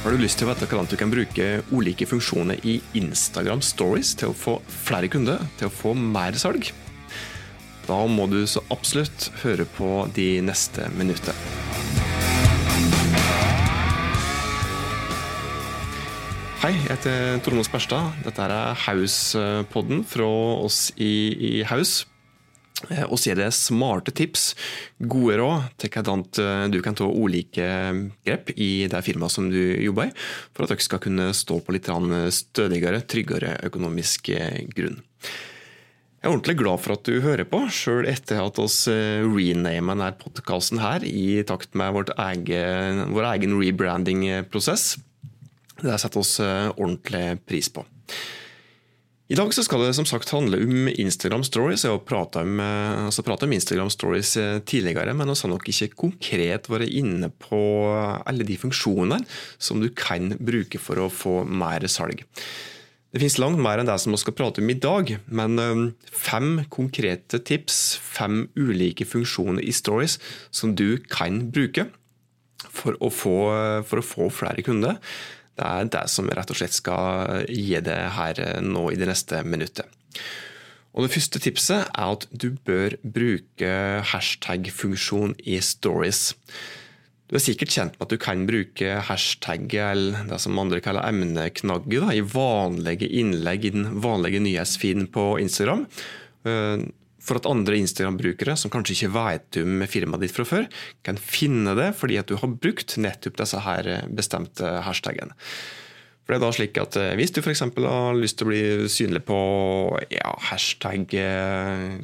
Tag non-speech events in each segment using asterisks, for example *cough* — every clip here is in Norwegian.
Har du lyst til å vite hvordan du kan bruke ulike funksjoner i Instagram Stories til å få flere kunder, til å få mer salg? Da må du så absolutt høre på de neste minuttene. Hei, jeg heter Tormod Sperstad. Dette er House-podden fra oss i, i House. Eh, og så er det smarte tips, gode råd til hvordan eh, du kan ta ulike grep i det firmaet som du jobber i, for at dere skal kunne stå på litt stødigere, tryggere økonomisk eh, grunn. Jeg er ordentlig glad for at du hører på, sjøl etter at vi renamer denne podkasten i takt med egen, vår egen rebranding-prosess. Det setter oss ordentlig pris på. I dag skal det som sagt handle om Instagram Stories. Jeg har prata om, eh, altså om, Instagram Stories eh, tidligere, men vi har nok ikke konkret vært inne på alle de funksjonene som du kan bruke for å få mer salg. Det finnes langt mer enn det som vi skal prate om i dag, men eh, fem konkrete tips, fem ulike funksjoner i Stories som du kan bruke for å få, for å få flere kunder. Det er det som rett og slett skal gi det her nå i det neste minuttet. Og Det første tipset er at du bør bruke hashtag-funksjon i stories. Du er sikkert kjent med at du kan bruke hashtag, eller det som andre kaller emneknagget i vanlige innlegg i den vanlige nyhetsfeeden på Instagram. Eh, for at andre Instagram-brukere som kanskje ikke vet om firmaet ditt fra før, kan finne det fordi at du har brukt nettopp disse her bestemte hashtagene. For det er da slik at eh, Hvis du f.eks. har lyst til å bli synlig på ja, hashtag eh,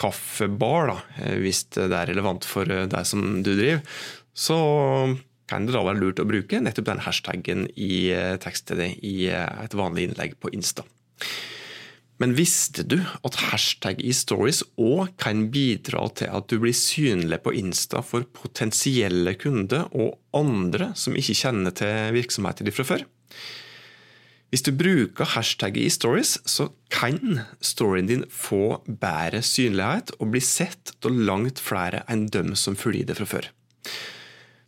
kaffebar, da, eh, hvis det er relevant for deg som du driver, så kan det da være lurt å bruke nettopp den hashtagen i tekststedet i et vanlig innlegg på Insta. Men visste du at hashtag i stories òg kan bidra til at du blir synlig på Insta for potensielle kunder og andre som ikke kjenner til virksomheten din fra før? Hvis du bruker hashtag i stories, så kan storyen din få bedre synlighet og bli sett av langt flere enn dem som følger det fra før.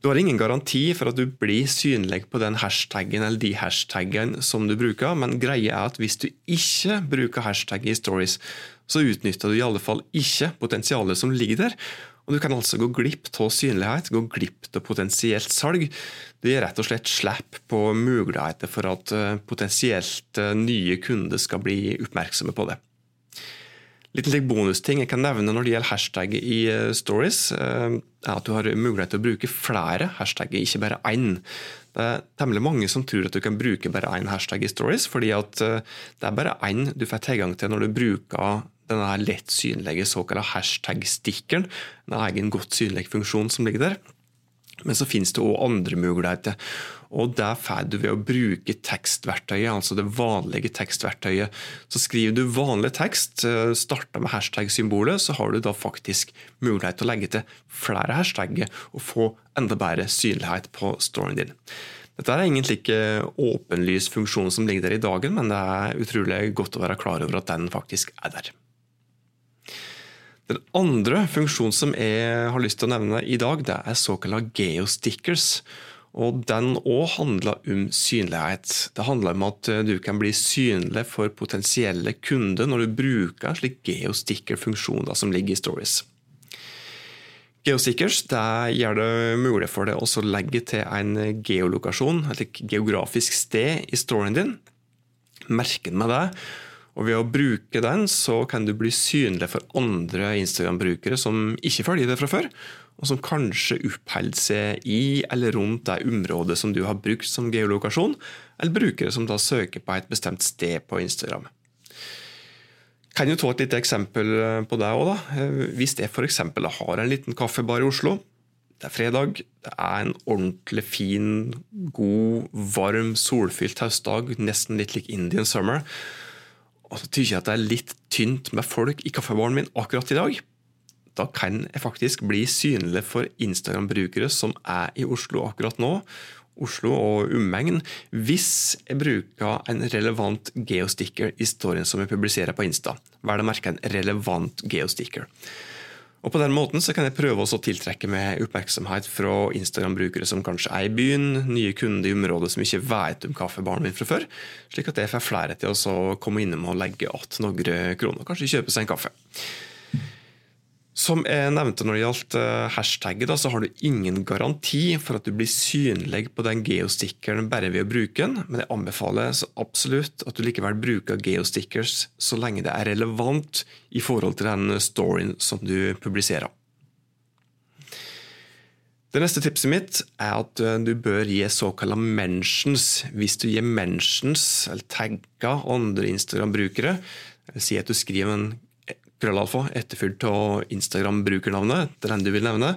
Du har ingen garanti for at du blir synlig på den hashtaggen eller de hashtaggen som du bruker, men greia er at hvis du ikke bruker hashtag i stories, så utnytter du i alle fall ikke potensialet som ligger der. Og Du kan altså gå glipp av synlighet, gå glipp av potensielt salg. Du gir rett og slett slipp på muligheter for at eh, potensielt eh, nye kunder skal bli oppmerksomme på det. Litt like bonusting jeg kan nevne når det gjelder hashtag i eh, stories, eh, er at du har mulighet til å bruke flere hashtagger, ikke bare én. Det er temmelig mange som tror at du kan bruke bare én hashtag i stories, fordi at eh, det er bare én du får tilgang til når du bruker denne lett synlige såkalte hashtag-stikkeren. En egen godt synlig funksjon som ligger der. Men så finnes det òg andre muligheter. Og det får du ved å bruke tekstverktøyet, altså det vanlige tekstverktøyet. Så skriver du vanlig tekst, eh, starter med hashtag-symbolet, så har du da faktisk mulighet til å legge til flere hashtagger og få enda bedre synlighet på storyen din. Dette er egentlig ikke åpenlys funksjon som ligger der i dagen, men det er utrolig godt å være klar over at den faktisk er der. Den andre funksjonen som jeg har lyst til å nevne i dag, det er såkalte geostickers. Og Den òg handler om synlighet. Det handler om at du kan bli synlig for potensielle kunder når du bruker en slik geosticker-funksjon som ligger i Stories. Geostickers det gjør det mulig for deg å legge til en geolokasjon, et geografisk sted i storyen din. Merke den med det og Ved å bruke den så kan du bli synlig for andre Instagram-brukere som ikke følger det fra før, og som kanskje oppholder seg i eller rundt det området som du har brukt som geolokasjon, eller brukere som da søker på et bestemt sted på Instagram. Kan jo ta et lite eksempel på det òg. Hvis jeg f.eks. har en liten kaffebar i Oslo, det er fredag, det er en ordentlig fin, god, varm, solfylt høstdag, nesten litt lik Indian summer og så tykker jeg at det er litt tynt med folk i kaffebaren min akkurat i dag, da kan jeg faktisk bli synlig for Instagram-brukere som er i Oslo akkurat nå, Oslo og omegn, hvis jeg bruker en relevant geosticker i storyen som jeg publiserer på Insta. Vel å merke en relevant geosticker. Og På den måten så kan jeg prøve å tiltrekke meg oppmerksomhet fra Instagram-brukere som kanskje er i byen, nye kunder i området som ikke vet om kaffebaren min fra før, slik at jeg får flere til å komme innom og legge igjen noen kroner, kanskje kjøpe seg en kaffe. Som jeg nevnte når det gjaldt eh, hashtagget, så har du ingen garanti for at du blir synlig på den geostickeren bare ved å bruke den, men jeg anbefaler absolutt at du likevel bruker geostickers så lenge det er relevant i forhold til den storyen som du publiserer. Det neste tipset mitt er at eh, du bør gi såkalte mentions. Hvis du gir mentions, eller tagger andre Instagram-brukere, si at du skriver en krøllalfa etterfulgt av Instagram-brukernavnet den du vil nevne,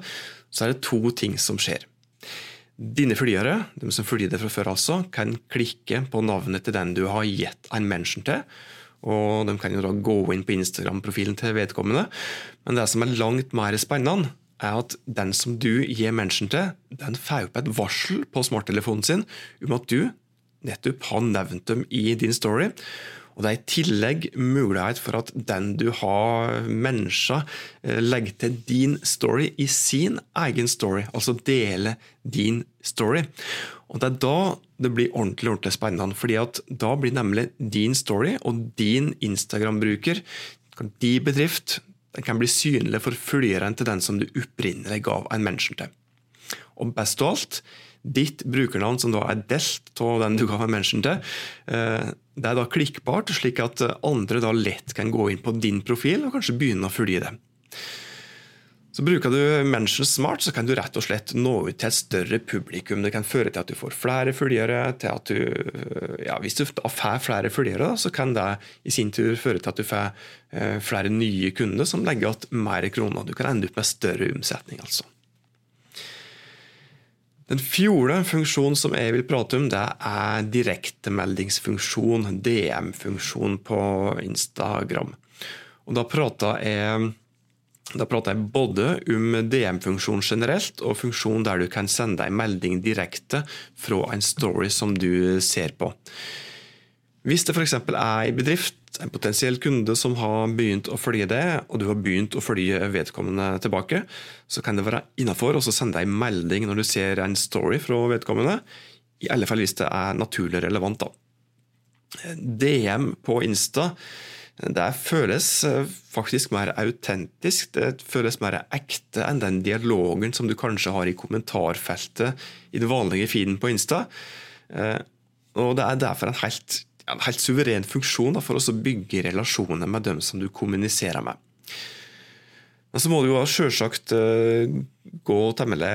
så er det to ting som skjer. Dine følgere, de som følger deg fra før, altså, kan klikke på navnet til den du har gitt en mention til. Og De kan jo da gå inn på Instagram-profilen til vedkommende. Men det som er langt mer spennende, er at den som du gir mention til, den får opp et varsel på smarttelefonen sin om at du nettopp har nevnt dem i din story. Og Det er i tillegg mulighet for at den du har mennesker, eh, legger til din story i sin egen story. Altså dele din story. Og Det er da det blir ordentlig ordentlig spennende. fordi at Da blir nemlig din story og din Instagram-bruker, din bedrift, den kan bli synlig for følgeren til den som du opprinnelig gav en mention til. Og best av alt, ditt brukernavn, som da er delt av den du ga en mention til, eh, det er da klikkbart, slik at andre da lett kan gå inn på din profil og kanskje begynne å følge det. Så Bruker du Mention Smart, så kan du rett og slett nå ut til et større publikum. Det kan føre til at du får flere følgere. til at du, ja, Hvis du får flere følgere, så kan det i sin tur føre til at du får eh, flere nye kunder som legger igjen mer kroner. Du kan ende opp med større omsetning. altså. Den fjorde funksjonen som jeg vil prate om, det er direktemeldingsfunksjon, DM-funksjon på Instagram. Og Da prater jeg, da prater jeg både om DM-funksjon generelt, og funksjon der du kan sende en melding direkte fra en story som du ser på. Hvis det f.eks. er en bedrift en potensiell kunde som har begynt å følge det, og du har begynt å følge vedkommende tilbake, så kan det være innafor å sende deg en melding når du ser en story fra vedkommende. I alle fall hvis det er naturlig relevant. da. DM på Insta det føles eh, faktisk mer autentisk. Det føles mer ekte enn den dialogen som du kanskje har i kommentarfeltet i den vanlige feeden på Insta. Eh, og Det er derfor en helt en helt suveren funksjon da, for å bygge relasjoner med dem som du kommuniserer med. Men så må du jo selvsagt uh, gå temmelig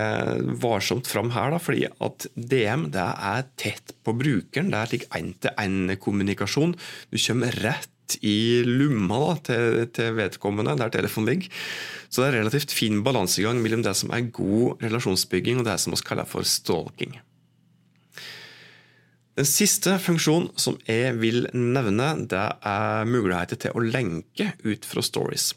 varsomt fram her, da, fordi at DM det er tett på brukeren. Det er slik én-til-én-kommunikasjon. Du kommer rett i lomma til, til, vedkommende der telefonen ligger. Så det er relativt fin balansegang mellom det som er god relasjonsbygging og det som vi kaller for stalking. Den siste funksjonen som jeg vil nevne, det er muligheter til å lenke ut fra stories.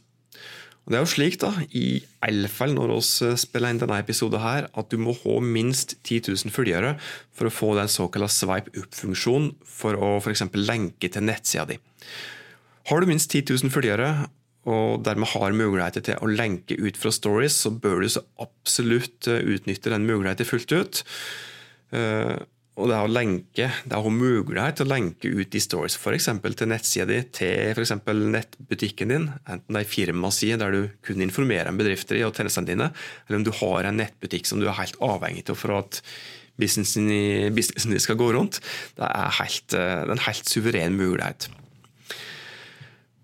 Og det er jo slik, da, i alle fall når vi spiller inn denne episoden, her, at du må ha minst 10 000 følgere for å få den såkalte swipe up-funksjonen for å f.eks. lenke til nettsida di. Har du minst 10 000 følgere, og dermed har muligheter til å lenke ut fra stories, så bør du så absolutt utnytte den muligheten fullt ut. Eh, og det er å lenke, det å ha mulighet til å lenke ut i stories f.eks. til nettsida di, til f.eks. nettbutikken din, enten det er firmaside der du kun informerer om bedrifter og tjenestene dine, eller om du har en nettbutikk som du er helt avhengig av for at businessen din skal gå rundt. Det er, helt, det er en helt suveren mulighet.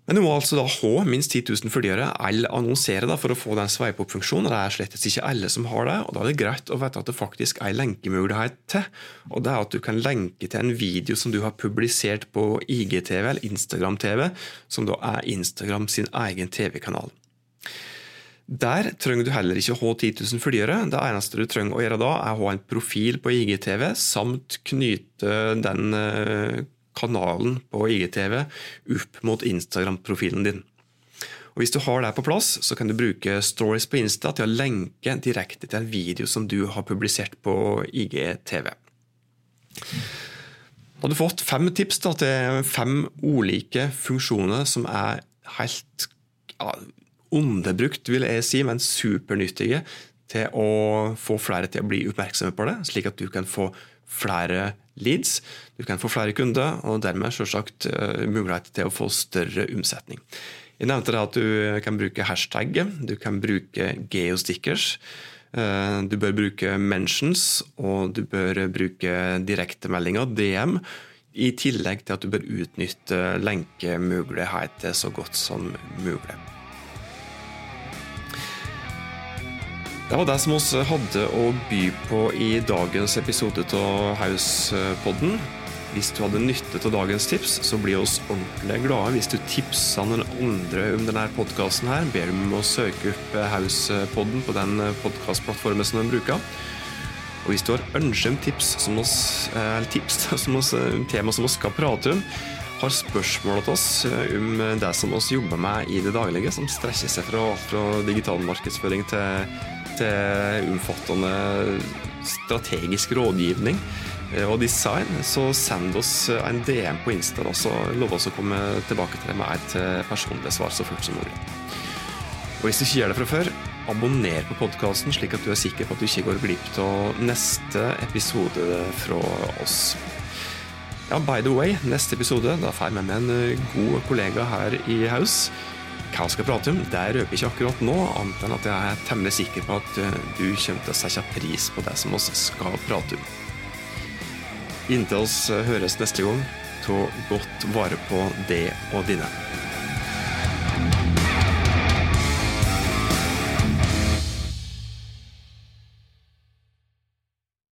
Men du må altså da ha minst 10 000 følgere eller annonsere da, for å få den sveipe-opp-funksjonen. Det er slett ikke alle som har det, og da er det greit å vite at det faktisk er en lenkemulighet til. Og det er at du kan lenke til en video som du har publisert på IGTV eller Instagram-TV, som da er Instagram sin egen TV-kanal. Der trenger du heller ikke å ha 10 000 følgere. Det eneste du trenger å gjøre da, er å ha en profil på IGTV samt knyte den eh, kanalen på IGTV opp mot Instagram-profilen din. Og Hvis du har det på plass, så kan du bruke stories på Insta til å lenke direkte til en video som du har publisert på IGTV. Da har du fått fem tips da, til fem ulike funksjoner som er helt ja, underbrukt, vil jeg si, men supernyttige til å få flere til å bli oppmerksomme på det, slik at du kan få flere leads, du kan få flere kunder, og dermed selvsagt uh, mulighet til å få større omsetning. Jeg nevnte at du kan bruke hashtag, du kan bruke geostickers. Uh, du bør bruke mentions, og du bør bruke direktemeldinger, DM. I tillegg til at du bør utnytte lenkemuligheter så godt som mulig. Det var det som vi hadde å by på i dagens episode av Hauspodden. Hvis du hadde nytte av dagens tips, så blir vi ordentlig glade hvis du tipser noen andre om denne podkasten. Ber dem å søke opp Hauspodden på den podkastplattformen som de bruker. Og hvis du har ønske om tips, som oss, tips *laughs* som oss, tema som vi skal prate om, har spørsmål til oss om det som vi jobber med i det daglige, som strekker seg fra fra digital markedsføring til til omfattende strategisk rådgivning eh, og design, så send oss en DM på Insta, og så lover oss å komme tilbake til det med et eh, personlig svar så fort som mulig. Og hvis du ikke gjør det fra før, abonner på podkasten, slik at du er sikker på at du ikke går glipp av neste episode fra oss. Ja, by the way, neste episode da får jeg med meg en eh, god kollega her i Haus. Hva vi skal prate om, det røper ikke akkurat nå, annet enn at jeg er temmelig sikker på at eh, du kommer til å sette pris på det som vi skal prate om. Inntil oss høres neste gang, ta godt vare på det og dine.